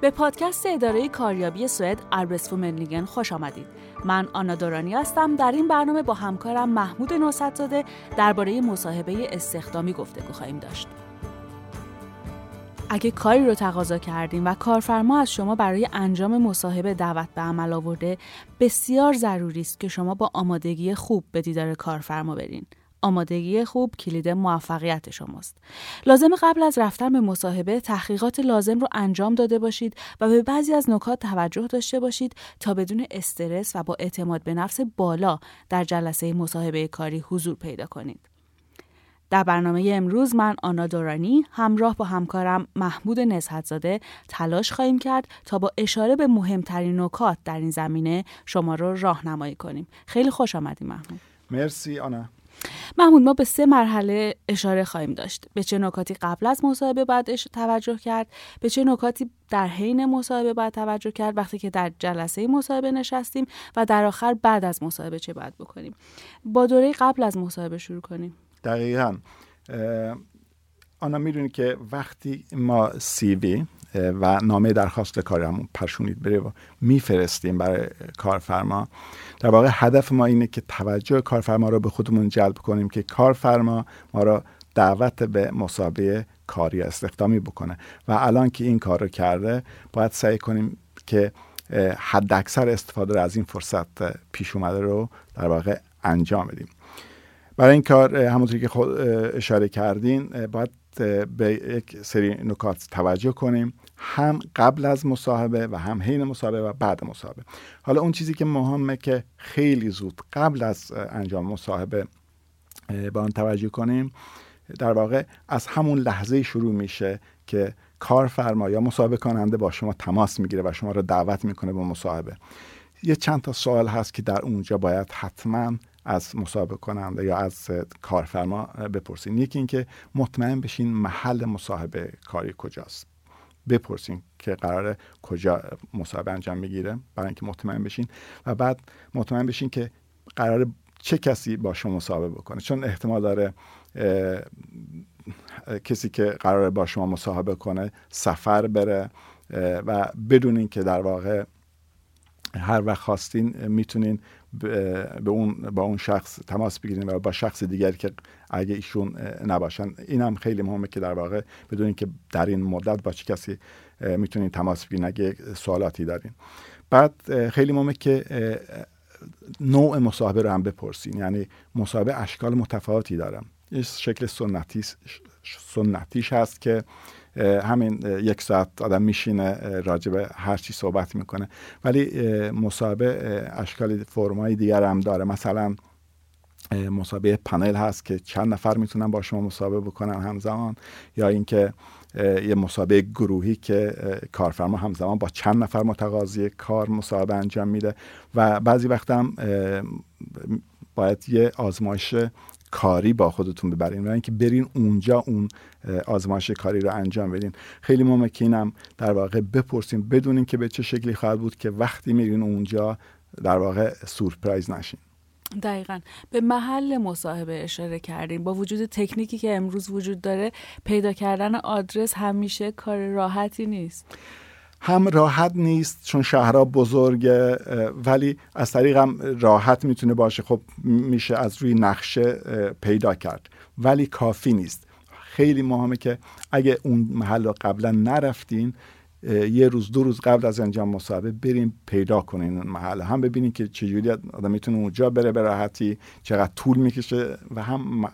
به پادکست اداره کاریابی سوئد اربسفومنلیگن خوش آمدید. من آنا دورانی هستم. در این برنامه با همکارم محمود نوستزاده درباره مصاحبه استخدامی گفتگو خواهیم داشت. اگه کاری رو تقاضا کردیم و کارفرما از شما برای انجام مصاحبه دعوت به عمل آورده بسیار ضروری است که شما با آمادگی خوب به دیدار کارفرما برین آمادگی خوب کلید موفقیت شماست. لازم قبل از رفتن به مصاحبه تحقیقات لازم رو انجام داده باشید و به بعضی از نکات توجه داشته باشید تا بدون استرس و با اعتماد به نفس بالا در جلسه مصاحبه کاری حضور پیدا کنید. در برنامه امروز من آنا دورانی همراه با همکارم محمود نزهتزاده تلاش خواهیم کرد تا با اشاره به مهمترین نکات در این زمینه شما رو راهنمایی کنیم. خیلی خوش آمدیم محمود. مرسی آنا. محمود ما به سه مرحله اشاره خواهیم داشت. به چه نکاتی قبل از مصاحبه باید توجه کرد؟ به چه نکاتی در حین مصاحبه باید توجه کرد وقتی که در جلسه مصاحبه نشستیم؟ و در آخر بعد از مصاحبه چه باید بکنیم؟ با دوره قبل از مصاحبه شروع کنیم. دقیقا. آنا می‌دونی که وقتی ما سیوی و نامه درخواست کارمون پرشونید بره و میفرستیم برای کارفرما. در واقع هدف ما اینه که توجه کارفرما رو به خودمون جلب کنیم که کارفرما ما را دعوت به مسابقه کاری استخدامی بکنه. و الان که این کار رو کرده باید سعی کنیم که حد اکثر استفاده رو از این فرصت پیش اومده رو در واقع انجام بدیم. برای این کار همونطوری که خود اشاره کردین باید به یک سری نکات توجه کنیم هم قبل از مصاحبه و هم حین مصاحبه و بعد مصاحبه. حالا اون چیزی که مهمه که خیلی زود قبل از انجام مصاحبه به آن توجه کنیم در واقع از همون لحظه شروع میشه که کارفرما یا مصاحبه کننده با شما تماس می‌گیره و شما رو دعوت می‌کنه به مصاحبه. یه چند تا سوال هست که در اونجا باید حتما از مصاحبه کننده یا از کارفرما بپرسین. یکی اینکه مطمئن بشین محل مصاحبه کاری کجاست. بپرسین که قرار کجا مصاحبه انجام می‌گیره برای اینکه مطمئن بشین. و بعد مطمئن بشین که قرار چه کسی با شما مصاحبه بکنه. چون احتمال داره کسی که قرار با شما مصاحبه کنه سفر بره و بدونین که در واقع هر وقت خواستین می‌تونین به اون با اون شخص تماس بگیرین و با شخص دیگری که اگه ایشون نباشن. این هم خیلی مهمه که در واقع بدونین که در این مدت با چه کسی می‌تونین تماس بگیرین اگه سوالاتی دارین. بعد خیلی مهمه که نوع مصاحبه رو هم بپرسین. یعنی مصاحبه اشکال متفاوتی دارم. یه شکل سنتیش سنتیش هست که همین یک ساعت آدم میشینه راجب هر چی صحبت می‌کنه. ولی مصاحبه اشکال فرمای دیگر هم داره. مثلا مسابقه پنل هست که چند نفر می‌تونن با شما مسابقه بکنن همزمان یا اینکه یه مسابقه گروهی که کارفرما همزمان با چند نفر متقاضی کار مسابقه انجام میده. و بعضی وقت هم باید یه آزمایش کاری با خودتون ببرین و اینکه برین اونجا اون آزمایش کاری رو انجام بدین. خیلی مهمه که اینم در واقع بپرسین بدونین که به چه شکلی خواهد بود که وقتی میرین اونجا در واقع سورپرایز نشین. دقیقا. به محل مصاحبه اشاره کردیم با وجود تکنیکی که امروز وجود داره پیدا کردن آدرس همیشه کار راحتی نیست. هم راحت نیست چون شهرها بزرگه ولی از طریق هم راحت می‌تونه باشه. خب میشه از روی نقشه پیدا کرد. ولی کافی نیست. خیلی مهمه که اگه اون محل رو قبلا نرفتین یه روز دو روز قبل از انجام مصاحبه بریم پیدا کنین اون محل. هم ببینین که چجوری آدم می‌تونه اونجا بره به راحتی چقدر طول می‌کشه و هم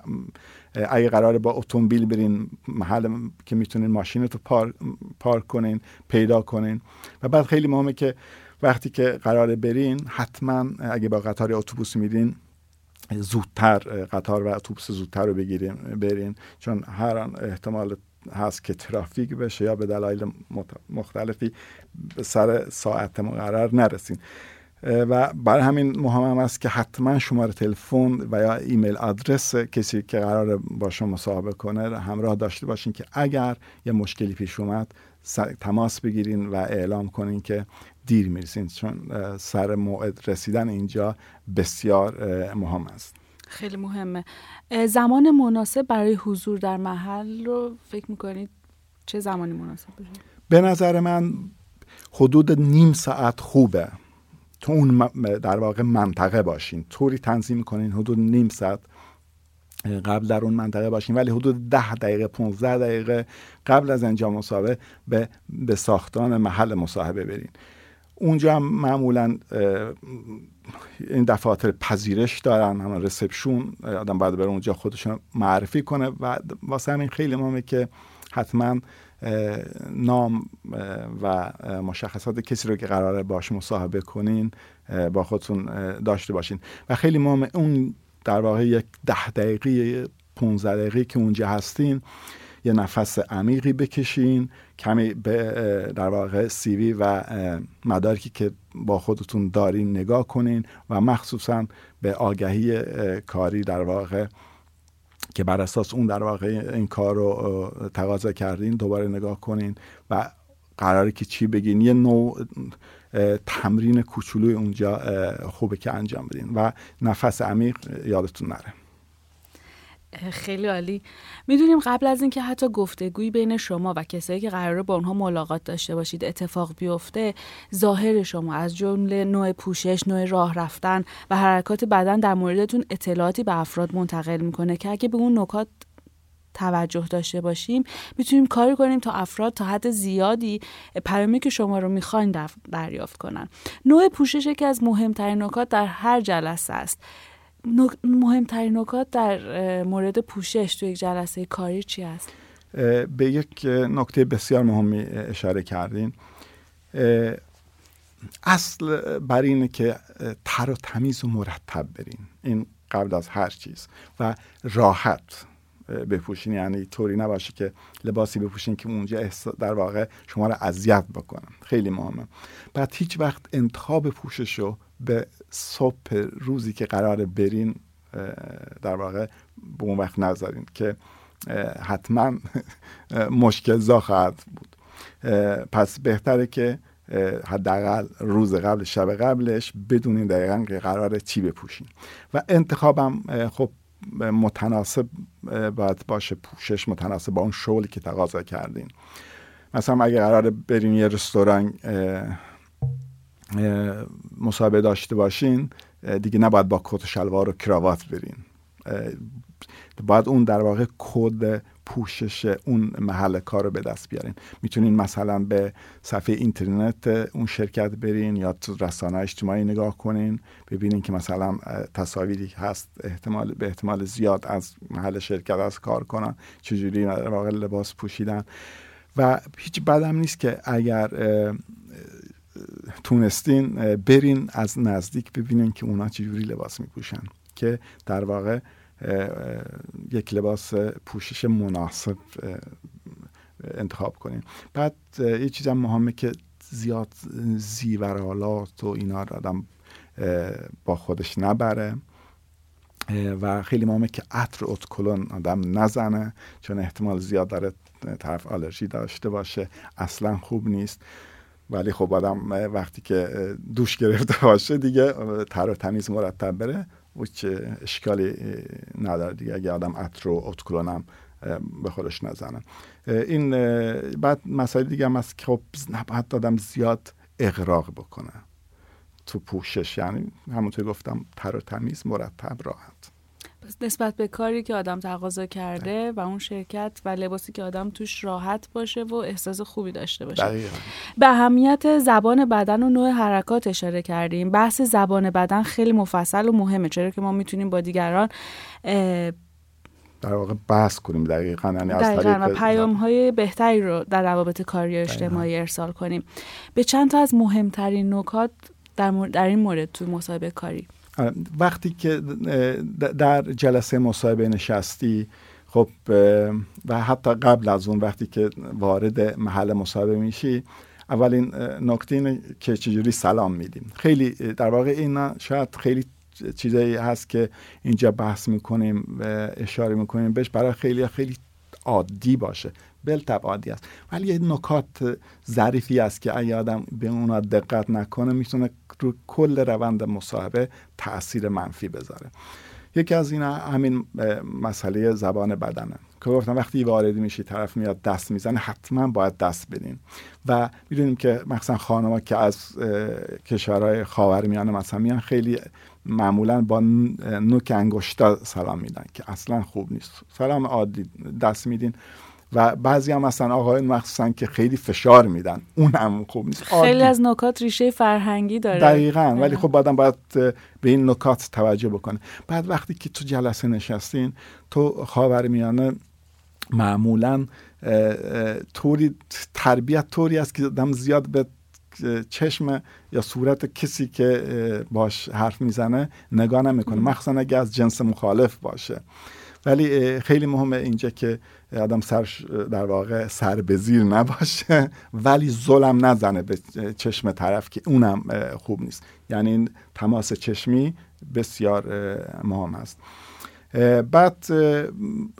اگه قراره با اتومبیل برین محل که می‌تونین ماشینتو پارک پار کنین پیدا کنین. و بعد خیلی مهمه که وقتی که قراره برین حتما اگه با قطار اتوبوس میرین زودتر قطار و اتوبوس زودتر رو بگیرین برین. چون هر احتمال هست که ترافیک بشه یا به دلایل مختلفی سر ساعت مقرر نرسین. و برای همین مهم است که حتما شماره تلفن و یا ایمیل آدرس کسی که قرار با شما مصاحبه کنه همراه داشته باشین که اگر یه مشکلی پیش اومد تماس بگیرین و اعلام کنین که دیر می‌رسین چون سر موعد رسیدن اینجا بسیار مهم است. خیلی مهمه. زمان مناسب برای حضور در محل رو فکر می‌کنید چه زمانی مناسب به نظر من حدود نیم ساعت خوبه. تو اون در واقع منطقه باشین. طوری تنظیم کنین حدود نیم ساعت قبل در اون منطقه باشین ولی حدود ده دقیقه 15 دقیقه قبل از انجام مصاحبه به, به ساختان محل مصاحبه برین. اونجا هم معمولا این دفاتر پذیرش دارن همه رسپشون آدم باید بره اونجا خودشون معرفی کنه. و واسه همین خیلی مهمه که حتما نام و مشخصات کسی رو که قراره باش مصاحبه کنین با خودتون داشته باشین. و خیلی مهمه اون در واقع یک ده دقیقه 15 دقیقه که اونجا هستین یه نفس عمیقی بکشین کمی به در واقع سیوی و مدارکی که با خودتون دارین نگاه کنین و مخصوصا به آگهی کاری در واقع که بر اساس اون در واقع این کار رو تقاضا کردین دوباره نگاه کنین و قراره که چی بگین یه نوع تمرین کوچولوی اونجا خوبه که انجام بدین و نفس عمیق یادتون نره. خیلی عالی. می‌دونیم قبل از اینکه حتی گفتگویی بین شما و کسایی که قراره با اونها ملاقات داشته باشید اتفاق بیفته ظاهر شما از جمله نوع پوشش نوع راه رفتن و حرکات بدن در موردتون اطلاعاتی به افراد منتقل می‌کنه که اگه به اون نکات توجه داشته باشیم می‌تونیم کاری کنیم تا افراد تا حد زیادی پیامی که شما رو می‌خواین دریافت کنن. نوع پوشش که از مهمترین نکات در هر جلسه است. مهمترین نکات در مورد پوشش تو یک جلسه کاری چی است؟ به یک نکته بسیار مهمی اشاره کردین. اصل بر اینه که تر و تمیز و مرتب برین. این قبل از هر چیز. و راحت بپوشین. یعنی طوری نباشه که لباسی بپوشین که اونجا در واقع شما رو اذیت بکنن. خیلی مهمه. بعد هیچ وقت انتخاب پوشش رو به صبح روزی که قرار برین در واقع به اون وقت نذارین که حتما مشکل زا خواهد بود. پس بهتره که حداقل روز قبل شب قبلش بدونین دقیقا که قرار چی بپوشین. و انتخابم خب متناسب باید باشه پوشش متناسب با اون شغلی که تقاضا کردین. مثلا اگه قرار برین یه رستوران مصاحبه داشته باشین دیگه نباید با کت و شلوار و کراوات برین. باید اون در واقع کد پوشش اون محل کار رو به دست بیارین. می‌تونین مثلا به صفحه اینترنت اون شرکت برین یا تو رسانه اجتماعی نگاه کنین ببینین که مثلا تصاویری هست احتمال به احتمال زیاد از محل شرکت از کار کنن چجوری در واقع لباس پوشیدن. و هیچ بدم نیست که اگر تونستین برین از نزدیک ببینین که اونا چجوری لباس میپوشن که در واقع یک لباس پوشش مناسب انتخاب کنین. بعد یه چیز هم مهمه که زیاد زیورالات و اینا آدم با خودش نبره. و خیلی مهمه که عطر اتکلون آدم نزنه چون احتمال زیاد داره طرف آلرژی داشته باشه. اصلا خوب نیست. ولی خب آدم وقتی که دوش گرفته باشه دیگه تر و تمیز مرتب بره. هیچ اشکالی نداره دیگه. اگه آدم عطر و اتکلونم به خودش نزنه. این بعد مسئله دیگه هم هست که خب نباید آدم زیاد اغراق بکنه. تو پوشش یعنی همونطور گفتم تر و تمیز مرتب راحت. نسبت به کاری که آدم تقاضا کرده و اون شرکت و لباسی که آدم توش راحت باشه و احساس خوبی داشته باشه. دقیقا. به اهمیت زبان بدن و نوع حرکات اشاره کردیم. بحث زبان بدن خیلی مفصل و مهمه چرا که ما می‌تونیم با دیگران در واقع بحث کنیم دقیقا یعنی دقیقا و پیام های بهتری رو در روابط کاری و اجتماعی ارسال کنیم. به چند تا از مهمترین نکات در, در این مورد تو مصاحبه کاری. وقتی که در جلسه مصاحبه نشستی خب و حتی قبل از اون وقتی که وارد محل مصاحبه میشی اولین نکته اینه که چجوری سلام میدیم. خیلی در واقع این شاید خیلی چیزایی هست که اینجا بحث می‌کنیم و اشاره می‌کنیم بهش برای خیلی خیلی عادی باشه. بلتب عادی است. ولی یه نکات ظریفی است که اگه آدم به اونا دقت نکنه می‌تونه رو کل روند مصاحبه تاثیر منفی بذاره. یکی از اینا همین مسئله زبان بدنه. که گفتم وقتی وارد میشی طرف میاد دست می‌زنه حتما باید دست بدین. و می‌دونیم که مثلا خانما که از کشورهای خاورمیانه مثلا میان خیلی معمولا با نوک انگشتا سلام میدن که اصلا خوب نیست. سلام عادی دست میدین. و بعضی هم مثلا آقایون مخصوصا که خیلی فشار میدن. اون هم خوب نیست. خیلی از نکات ریشه فرهنگی داره. دقیقا. ولی خب بعدم باید به این نکات توجه بکنه. بعد وقتی که تو جلسه نشستین تو خاور میانه معمولا طوری تربیت طوری است که دم زیاد به چشم یا صورت کسی که باش حرف می‌زنه نگاه نمی‌کنه. مخصوصا اگه از جنس مخالف باشه. ولی خیلی مهمه اینجا که آدم سر در واقع سر به زیر نباشه ولی ظلم نزنه به چشم طرف که اونم خوب نیست. یعنی این تماس چشمی بسیار مهم است. بعد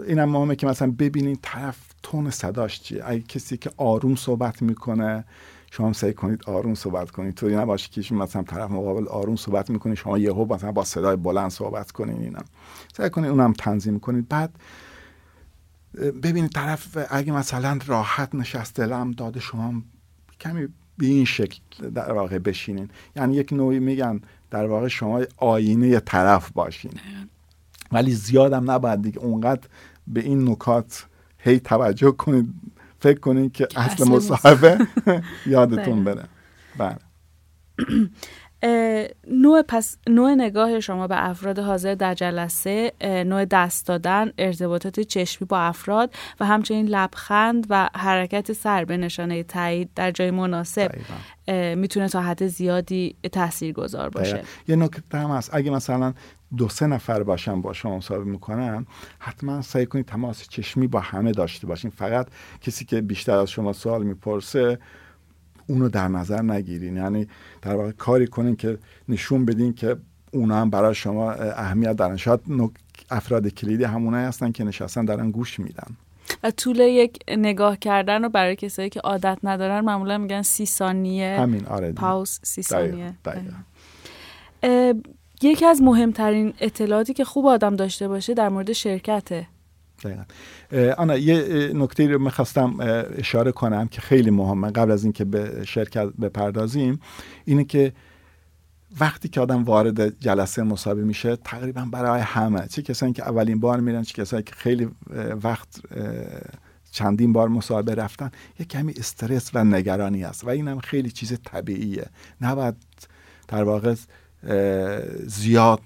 اینم مهمه که مثلا ببینین طرف تون صداش چیه. اگه کسی که آروم صحبت می‌کنه شما سعی کنید آروم صحبت کنید. طوری نباشه که مثلا طرف مقابل آروم صحبت می‌کنه شما یهو مثلا با صدای بلند صحبت کنید اینا سعی کنید اونم تنظیم کنید. بعد ببینید طرف اگه مثلا راحت نشسته لم داده شما کمی به این شکل در واقع بشینین. یعنی یک نوعی میگن در واقع شما آینه طرف باشین. ولی زیادم نباید دیگه اونقدر به این نکات هی توجه کنید. فکر کنید که اصل مصاحبه یادتون بره. بله. نوع پس نوع نگاه شما به افراد حاضر در جلسه نوع دست دادن ارتباطات چشمی با افراد و همچنین لبخند و حرکت سر به نشانه تایید در جای مناسب می‌تونه تا حد زیادی تاثیر گذار باشه. یه نکته هم هست. اگه مثلا دو سه نفر باشن با شما مصاحبه می‌کنن حتما سعی کنید تماس چشمی با همه داشته باشین. فقط کسی که بیشتر از شما سوال می‌پرسه اونو در نظر نگیرین. یعنی در واقع کاری کنین که نشون بدین که اونا هم برای شما اهمیت دارن. شاید افراد کلیدی همونایی هستن که نشستن دارن گوش میدن. و طول یک نگاه کردن رو برای کسایی که عادت ندارن معمولا میگن سی ثانیه همین آره پاوز سی ثانیه. یکی از مهمترین اطلاعاتی که خوب آدم داشته باشه در مورد شرکته. آنا یه نکته رو می‌خواستم اشاره کنم که خیلی مهمه قبل از اینکه به شرکت بپردازیم اینه که وقتی که آدم وارد جلسه مصاحبه میشه تقریبا برای همه چه کسایی که اولین بار میرن چه کسایی که خیلی وقت چندین بار مصاحبه رفتن یه کمی استرس و نگرانی است و این هم خیلی چیز طبیعیه. نباید در واقع زیاد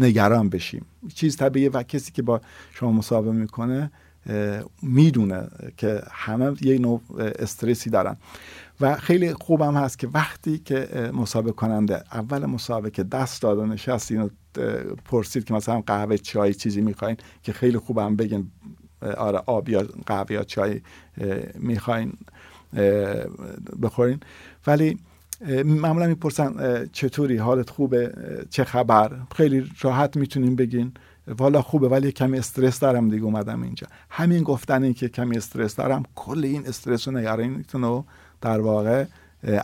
نگران بشیم. چیز طبیعیه و کسی که با شما مصاحبه می‌کنه می‌دونه که همه یه نوع استرسی دارن. و خیلی خوبم هست که وقتی که مصاحبه کننده اول مصاحبه که دست داد و نشست اینو پرسید که مثلا قهوه چای چیزی می‌خواین که خیلی خوبم بگین آره آب یا قهوه یا چای می‌خواین بخورین. ولی معمولا می‌پرسن چطوری؟ حالت خوبه؟ چه خبر؟ خیلی راحت می‌تونیم بگین. والا خوبه ولی کمی استرس دارم دیگه اومدم اینجا. همین گفتن این که کمی استرس دارم کل این استرس و نگرانیتون رو در واقع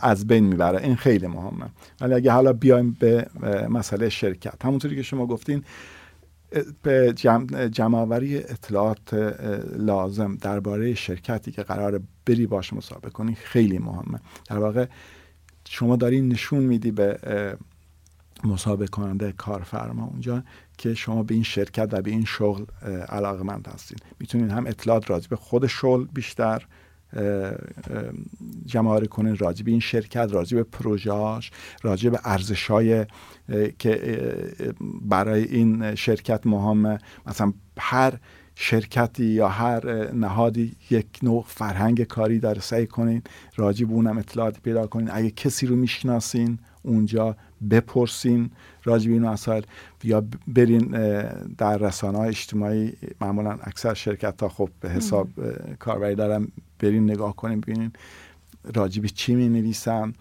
از بین می‌بره. این خیلی مهمه. ولی اگه حالا بیایم به مسئله شرکت. همونطوری که شما گفتین به جمع اطلاعات لازم درباره شرکتی که قرار بری باش مسابقه کنی خیلی مهمه. در واقع شما دارین نشون میدی به مسابقه کننده کارفرما اونجا که شما به این شرکت و به این شغل علاقمند هستین. می‌تونین هم اطلاعات راجع به خود شغل بیشتر جمع کنین راجع به این شرکت راجع به پروژهاش راجع به ارزشهای که برای این شرکت مهمه. مثلا هر شرکتی یا هر نهادی یک نوع فرهنگ کاری داره سعی کنین راجع به اونم اطلاعاتی پیدا کنین. اگه کسی رو می‌شناسین اونجا بپرسین راجع به این مسائل یا برین در رسانه های اجتماعی معمولا اکثر شرکت ها خب به حساب کاربری دارن برین نگاه کنین ببینین راجع به چی می نویسن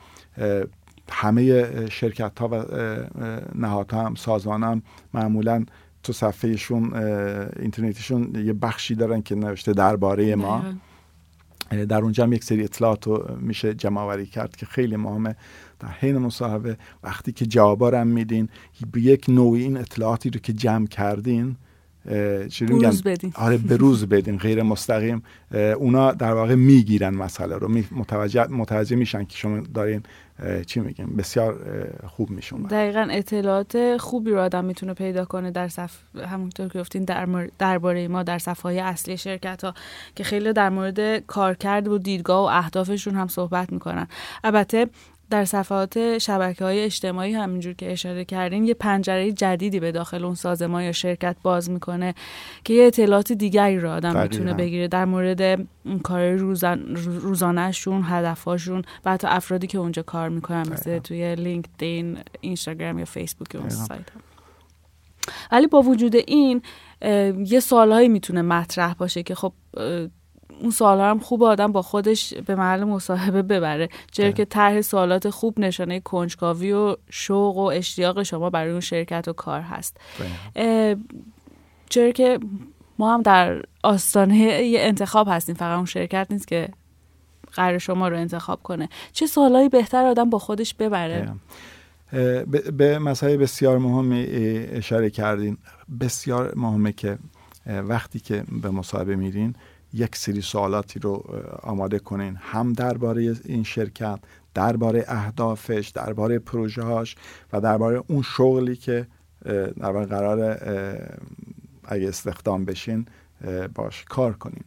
همه شرکت ها و نهادها هم سازمان هم معمولا تو صفحهشون اینترنتیشون یه بخشی دارن که نوشته درباره ما. در اونجا هم یک سری اطلاعات رو میشه جمع آوری کرد که خیلی مهمه. در حین مصاحبه وقتی که جوابا رو میدین یک نوعی این اطلاعاتی رو که جمع کردین بروز بدین آره بروز بدین غیر مستقیم. اونا در واقع می‌گیرن مسئله رو. متوجه, متوجه میشن که شما دارین چی میگیم؟ بسیار خوب میشون. دقیقا اطلاعات خوبی رو آدم می‌تونه پیدا کنه در صف همونطور که گفتین در درباره ما در صفحه های اصلی شرکت ها که خیلی در مورد کارکرد و دیدگاه و اهدافشون هم صحبت می‌کنن. البته در صفحات شبکه های اجتماعی همینجور که اشاره کردین یه پنجره جدیدی به داخل اون سازمان یا شرکت باز می‌کنه که یه اطلاعات دیگری رو آدم می‌تونه بگیره در مورد کار روزان روزانهشون هدفهاشون و حتی افرادی که اونجا کار می‌کنن مثل توی لینکدین اینستاگرام یا فیسبوک اون سایت ولی با وجود این یه سوالهایی می‌تونه مطرح باشه که خب اون سوال هم خوب آدم با خودش به محل مصاحبه ببره. چرا که طرح سوالات خوب نشانه کنجکاوی و شوق و اشتیاق شما برای اون شرکت و کار هست. چرا که ما هم در آستانه یه انتخاب هستیم. فقط اون شرکت نیست که قرار شما رو انتخاب کنه. چه سوالایی بهتر آدم با خودش ببره؟ به مسائل بسیار مهمی اشاره کردین. بسیار مهمه که وقتی که به مصاحبه میرین یک سری سوالاتی رو آماده کنین. هم درباره این شرکت درباره اهدافش درباره پروژههاش و درباره اون شغلی که در واقع قرار اگه استخدام بشین باش کار کنین.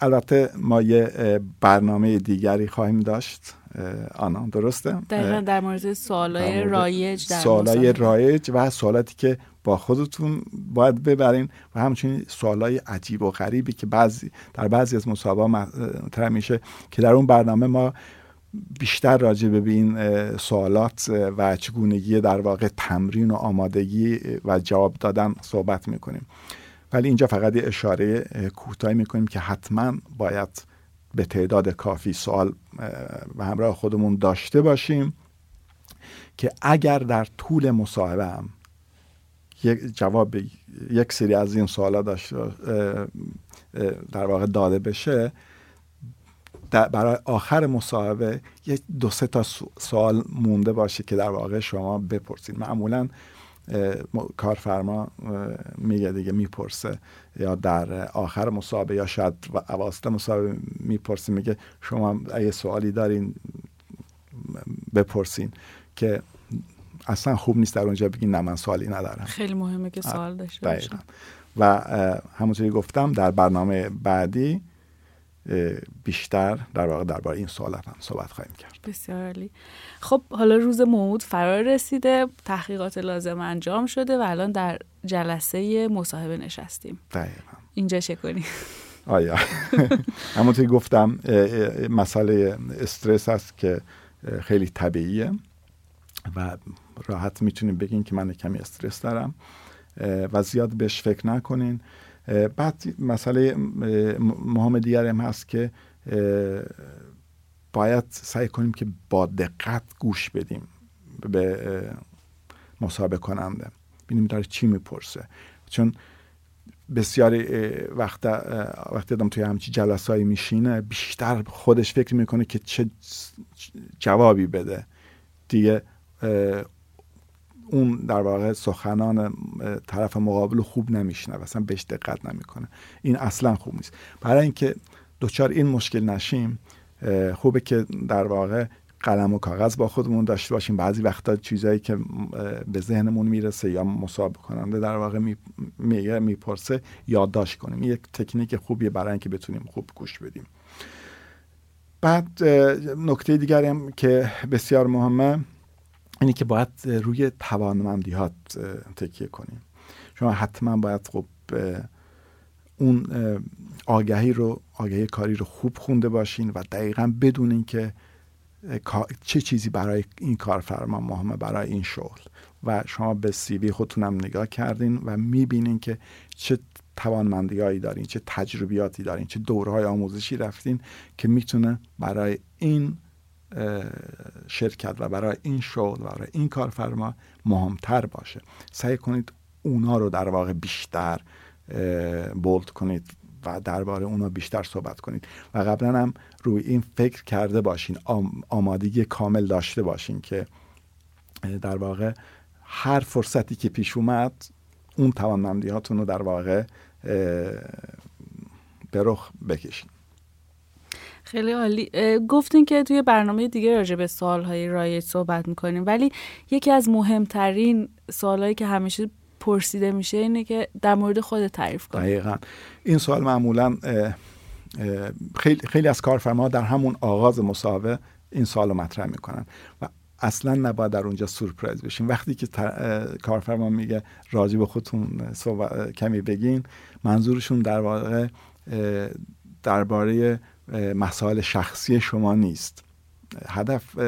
البته ما یه برنامه دیگری خواهیم داشت. آنا درسته؟ دقیقا در مورد سوالای رایج در سوالای رایج و سوالاتی که با خودتون باید ببرین و همچنین سوالای عجیب و غریبی که بعضی در بعضی از مصاحبه مطرح میشه که در اون برنامه ما بیشتر راجع به این سوالات و چگونگی در واقع تمرین و آمادگی و جواب دادن صحبت می‌کنیم ولی اینجا فقط یه اشاره کوتاهی می‌کنیم که حتما باید به تعداد کافی سوال و همراه خودمون داشته باشیم که اگر در طول مصاحبه هم یک جواب یک سری از این سوالا داشته در واقع داده بشه برای آخر مصاحبه یک دو سه تا سوال مونده باشه که در واقع شما بپرسید معمولا کارفرما میگه دیگه می‌پرسه. یا در آخر مصاحبه یا شاید اواسط مصاحبه می‌پرسه میگه شما اگه سوالی دارین بپرسین که اصلا خوب نیست در اونجا بگین نه من سوالی ندارم. خیلی مهمه که سوال داشته باشم. و همونطوری گفتم در برنامه بعدی بیشتر در واقع درباره این سوالات هم صحبت خواهیم کرد. بسیار عالی. خب حالا روز موعود فرار رسیده تحقیقات لازم انجام شده و الان در جلسه مصاحبه نشستیم. دقیقا. اینجا چه کنیم؟ آیا. همونطوری گفتم مسئله استرس هست که خیلی طبیعیه و راحت می‌تونیم بگین که من کمی استرس دارم. و زیاد بهش فکر نکنین. بعد مسئله مهم دیگر هم هست که باید سعی کنیم که با دقت گوش بدیم به مصاحبه کننده. ببینیم داره چی می‌پرسه. چون بسیاری وقت وقتی آدم توی همچی جلسایی میشینه بیشتر خودش فکر می‌کنه که چه جوابی بده. دیگه اون در واقع سخنان طرف مقابل خوب نمیشنه اصلا بهش دقت نمی‌کنه. این اصلا خوب نیست. برای اینکه دچار این مشکل نشیم خوبه که در واقع قلم و کاغذ با خودمون داشته باشیم. بعضی وقتا چیزایی که به ذهنمون می‌رسه یا مصاب کننده در واقع میگه می‌پرسه یادداشت کنیم. یک تکنیک خوبیه برای اینکه بتونیم خوب گوش بدیم. بعد نکته دیگری که بسیار مهمه اینی که باید روی توانمندیات تکیه کنیم. شما حتما باید خب اون آگهی رو آگهی کاری رو خوب خونده باشین و دقیقا بدونین که چه چیزی برای این کارفرما مهمه برای این شغل. و شما به سیوی خودتونم نگاه کردین و می‌بینین که چه توانمندی دارین چه تجربیاتی دارین چه دورهای آموزشی رفتین که می‌تونه برای این شرکت و برای این شغل و برای این کارفرما مهمتر باشه. سعی کنید اونا رو در واقع بیشتر بولد کنید و درباره اونا بیشتر صحبت کنید. و قبلا هم روی این فکر کرده باشین آمادگی کامل داشته باشین که در واقع هر فرصتی که پیش اومد اون توانمندیاتون رو در واقع به رخ بکشین. خیلی عالی. گفتین که توی برنامه دیگه راجع به سوالهای رایج صحبت می‌کنیم ولی یکی از مهمترین سوالهایی که همیشه پرسیده میشه اینه که در مورد خود تعریف کنید دقیقا. این سوال معمولا خیلی, خیلی از کارفرما در همون آغاز مصاحبه این سوال رو مطرح می‌کنن و اصلا نباید در اونجا سورپرایز بشین وقتی که کارفرما میگه راجع به خودتون کمی بگین منظورشون در واقع درباره مسائل شخصی شما نیست. هدف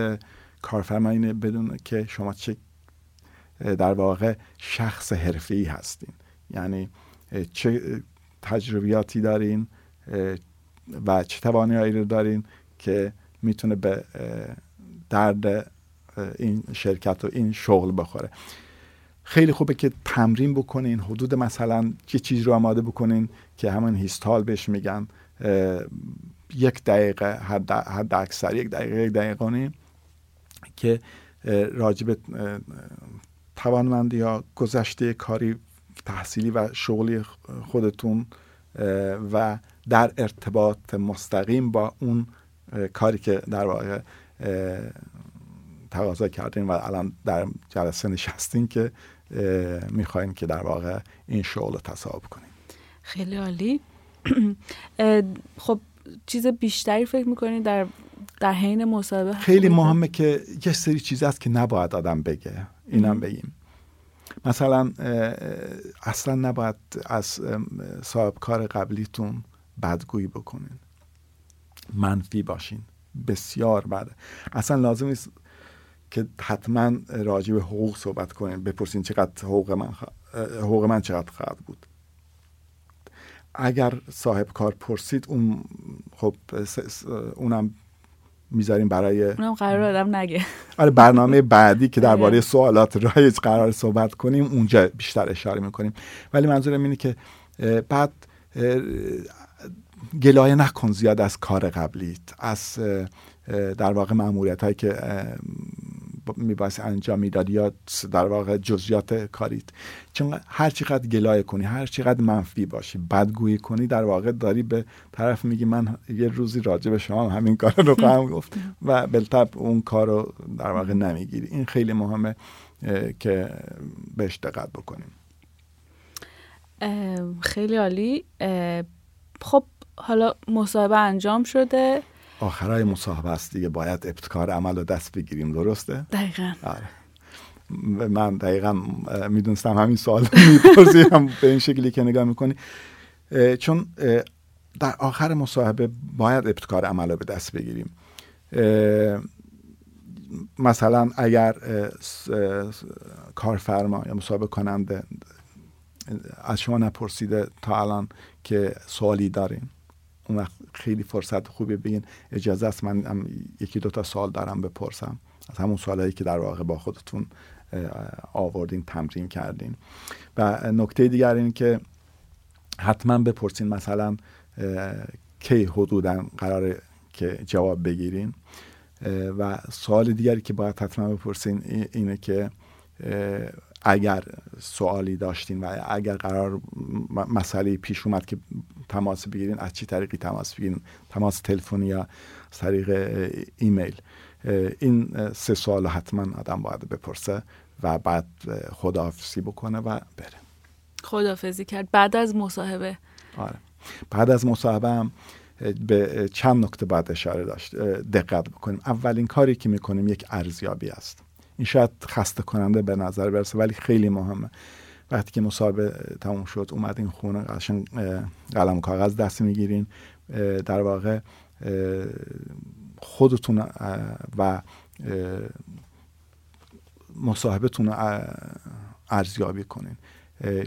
کارفرما اینه بدون که شما چه در واقع شخص حرفه‌ای هستین. یعنی چه تجربیاتی دارین و چه توانایی رو دارین که می‌تونه به درد این شرکت و این شغل بخوره. خیلی خوبه که تمرین بکنین. حدود مثلا یه چیز رو آماده بکنین که همون هیستال بهش میگن. یک دقیقه حد, اکثر یک دقیقه یک دقیقه که راجب توانمندی یا گذشته کاری تحصیلی و شغلی خودتون و در ارتباط مستقیم با اون کاری که در واقع تقاضا کردین و الان در جلسه نشستین که می‌خواین که در واقع این شغل رو تصاحب کنین. خیلی عالی. خب چیز بیشتری فکر می‌کنین در در حین مصاحبه خیلی مهمه که یه سری چیز هست که نباید آدم بگه. اینم بگیم. مثلا اصلا نباید از صاحب کار قبلیتون بدگویی بکنین. منفی باشین. بسیار بده اصلا لازم نیست که حتما راجع به حقوق صحبت کنین. بپرسین چقدر حقوق من حقوق من چقدر خواهد بود. اگر صاحب کار پرسید اون خب اونم می‌ذاریم برای اونم قرار آدم نگه آره برنامه بعدی که درباره. سوالات رایج قرار صحبت کنیم اونجا بیشتر اشاره می‌کنیم ولی منظورم اینه که بعد گلایه نکن زیاد از کار قبلیت از در واقع معمولیت هایی که میباید انجام می‌داد یا در واقع جزیات کاریت؟ چون هر چقدر گلایه کنی هر چقدر منفی باشی بدگویی کنی در واقع داری به طرف میگی من یه روزی راجع به شما همین کار رو خواهم گفت و بلتب اون کار رو در واقع نمی‌گیری. این خیلی مهمه که بهش دقت بکنیم. خیلی عالی. خب حالا مصاحبه انجام شده. آخرای مصاحبه است دیگه باید ابتکار عمل رو دست بگیریم درسته؟ دقیقا آره. من دقیقا می‌دونستم همین سوال می‌پرسیم به این شکلی که نگاه می‌کنی چون در آخر مصاحبه باید ابتکار عمل رو به دست بگیریم مثلا اگر کارفرما یا مصاحبه کننده از شما نپرسیده تا الان که سوالی دارین اون وقت خیلی فرصت خوبی بگین. اجازه است من هم یکی دو تا سال دارم بپرسم. از همون سوالایی که در واقع با خودتون آوردین تمرین کردین. و نکته دیگر این که حتما بپرسین مثلا کی حدودا قراره که جواب بگیرین. و سوال دیگری که باید حتما بپرسین اینه که اگر سوالی داشتین و اگر قرار مسئله پیش اومد که تماس بگیرین از چی طریقی تماس بگیرین؟ تماس تلفنی یا از طریق ایمیل. این سه سوال حتما آدم باید بپرسه و بعد خداحافظی بکنه و بره. خداحافظی کرد. بعد از مصاحبه. آره. بعد از مصاحبه هم به چند نکته باید اشاره داشت. دقت بکنیم. اولین کاری که می‌کنیم یک ارزیابی است. این شاید خسته کننده به نظر برسه ولی خیلی مهمه. وقتی که مصاحبه تموم شد اومدین خونه قشنگ قلم کاغذ دست می‌گیرین. در واقع خودتون و مصاحبتون ارزیابی کنین.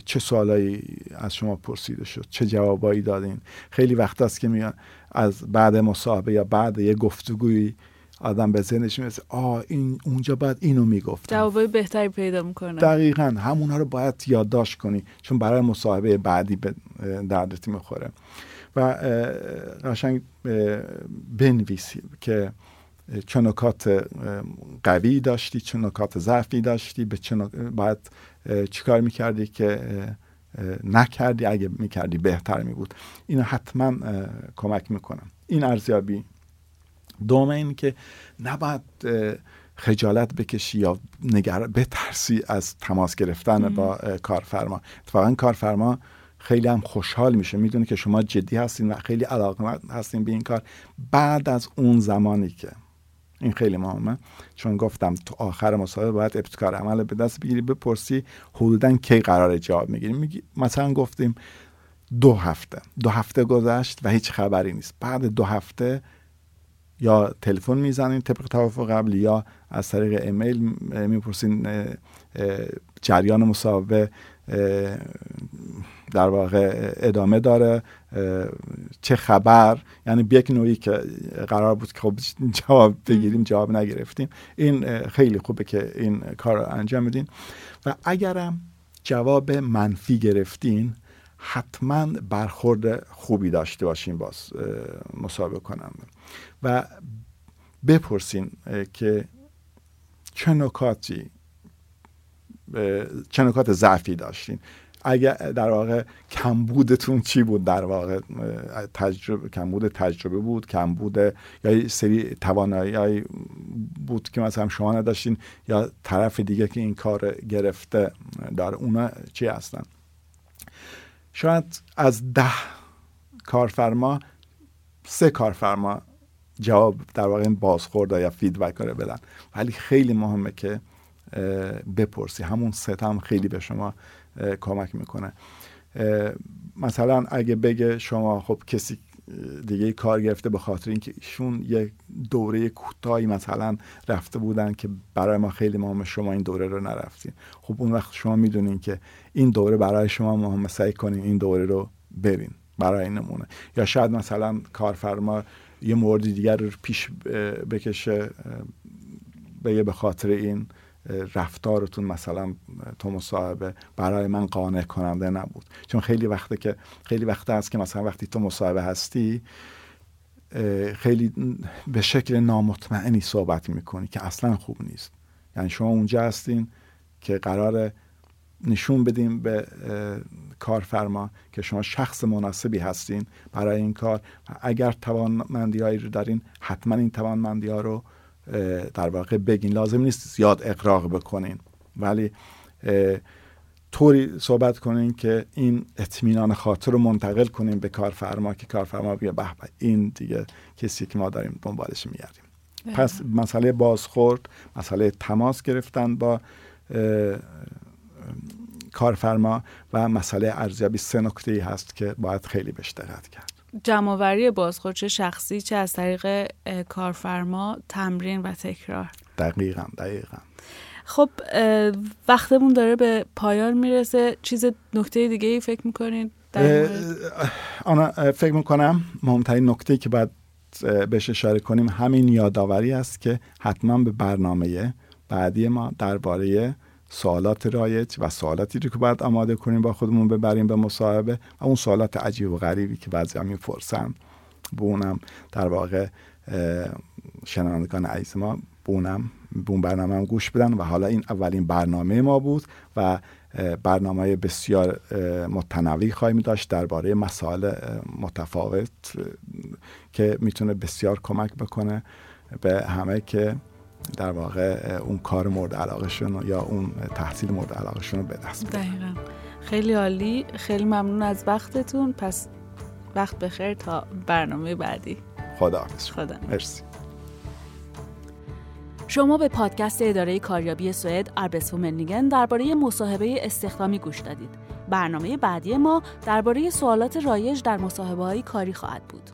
چه سوالایی از شما پرسیده شد؟ چه جوابایی دادین؟ خیلی وقت است که میان از بعد مصاحبه یا بعد یه گفتگویی آدم به ذهنش می‌رسه آ این اونجا باید اینو می‌گفت جوابای بهتری پیدا می‌کنه. دقیقا همونها رو باید یادداشت کنی چون برای مصاحبه بعدی به دردت می‌خوره. و قشنگ بنویسی که چه نکات قوی داشتی چه نکات ضعفی داشتی به چه باید چیکار می‌کردی که نکردی؟ اگه می‌کردی بهتر میبود. اینو حتما کمک می‌کنم این ارزیابی دوم این که نباید خجالت بکشی یا نگر بترسی از تماس گرفتن با کارفرما. اتفاقا کارفرما خیلی هم خوشحال میشه. می‌دونه که شما جدی هستین و خیلی علاقه هستین به این کار. بعد از اون زمانی که این خیلی مهمه چون گفتم تو آخر مصاحبه باید ابتکار عمل به دست بگیری بپرسی حدودا کی قرار جواب می‌گیری میگی مثلا گفتیم دو هفته. دو هفته گذشت و هیچ خبری نیست. بعد دو هفته یا تلفن می‌زنین طبق توافق قبلی یا از طریق ایمیل می‌پرسین جریان مصاحبه در واقع ادامه داره چه خبر؟ یعنی یک نوعی که قرار بود که خب جواب بگیریم جواب نگرفتیم. این خیلی خوبه که این کار رو انجام بدین و اگرم جواب منفی گرفتین حتما برخورد خوبی داشته باشین باز مصاحبه کنم. و بپرسین که چه نکاتی چه نکات ضعفی داشتین؟ اگر در واقع کمبودتون چی بود؟ در واقع تجربه کمبود تجربه بود؟ کمبود یا سری توانایی بود که مثلا شما نداشتین یا طرف دیگه که این کار گرفته داره اونا چی هستن؟ شاید از ده کارفرما سه کارفرما جواب در واقع بازخورد یا فیدبک رو بدن. ولی خیلی مهمه که بپرسی. همون ستم خیلی به شما کمک می‌کنه. مثلا اگه بگه شما خب کسی دیگه کار گرفته به خاطر اینکه ایشون یک دوره کوتاهی مثلا رفته بودن که برای ما خیلی مهمه شما این دوره رو نرفتین. خب اون وقت شما می‌دونین که این دوره برای شما مهمه سعی کنین این دوره رو برین برای نمونه یا شاید مثلا کارفرما یه مورد دیگر رو پیش بکشه به خاطر این رفتارتون مثلا تو مصاحبه برای من قانع کننده نبود. چون خیلی وقته که خیلی وقته هست که مثلا وقتی تو مصاحبه هستی خیلی به شکل نامطمئنی صحبت می‌کنی که اصلا خوب نیست. یعنی شما اونجا هستین که قرار نشون بدیم به کارفرما که شما شخص مناسبی هستین برای این کار. اگر توانمندی هایی رو دارین حتما این توانمندی ها رو در واقع بگین لازم نیست زیاد اقراق بکنین. ولی طوری صحبت کنین که این اطمینان خاطر رو منتقل کنین به کارفرما که کارفرما بیا به این دیگه کسی که ما داریم دنبالش میگردیم. پس مسئله بازخورد مسئله تماس گرفتن با کارفرما و مسئله ارزیابی سه نکته هست که باید خیلی بهش دقت کرد. جمعآوری بازخورد چه شخصی چه از طریق کارفرما تمرین و تکرار. دقیقا دقیقا. خب وقتمون داره به پایان می‌رسه. چیز نکته دیگه ای فکر می‌کنید؟ آنا فکر می‌کنم مهمترین نکته که باید بهش اشاره کنیم همین یادآوری است که حتما به برنامه بعدی ما درباره سوالات رایج و سوالاتی رو که باید آماده کنیم با خودمون ببریم به مصاحبه و اون سوالات عجیب و غریبی که بعضی هم می‌پرسن به اونم در واقع شنوندگان عزیز ما به اونم به اون برنامه هم گوش بدن و حالا این اولین برنامه ما بود و برنامه بسیار متنوعی خواهیم داشت درباره مسائل متفاوت که می‌تونه بسیار کمک بکنه به همه که در واقع اون کار مورد علاقهشون یا اون تحصیل مورد علاقهشون رو به دست دقیقا. خیلی عالی. خیلی ممنون از وقتتون. پس وقت بخیر تا برنامه بعدی. خدا خدا مرسی. شما به پادکست اداره کاریابی سوئد آربسفومنیگن درباره مصاحبه استخدامی گوش دادید. برنامه بعدی ما درباره سوالات رایج در مصاحبه های کاری خواهد بود.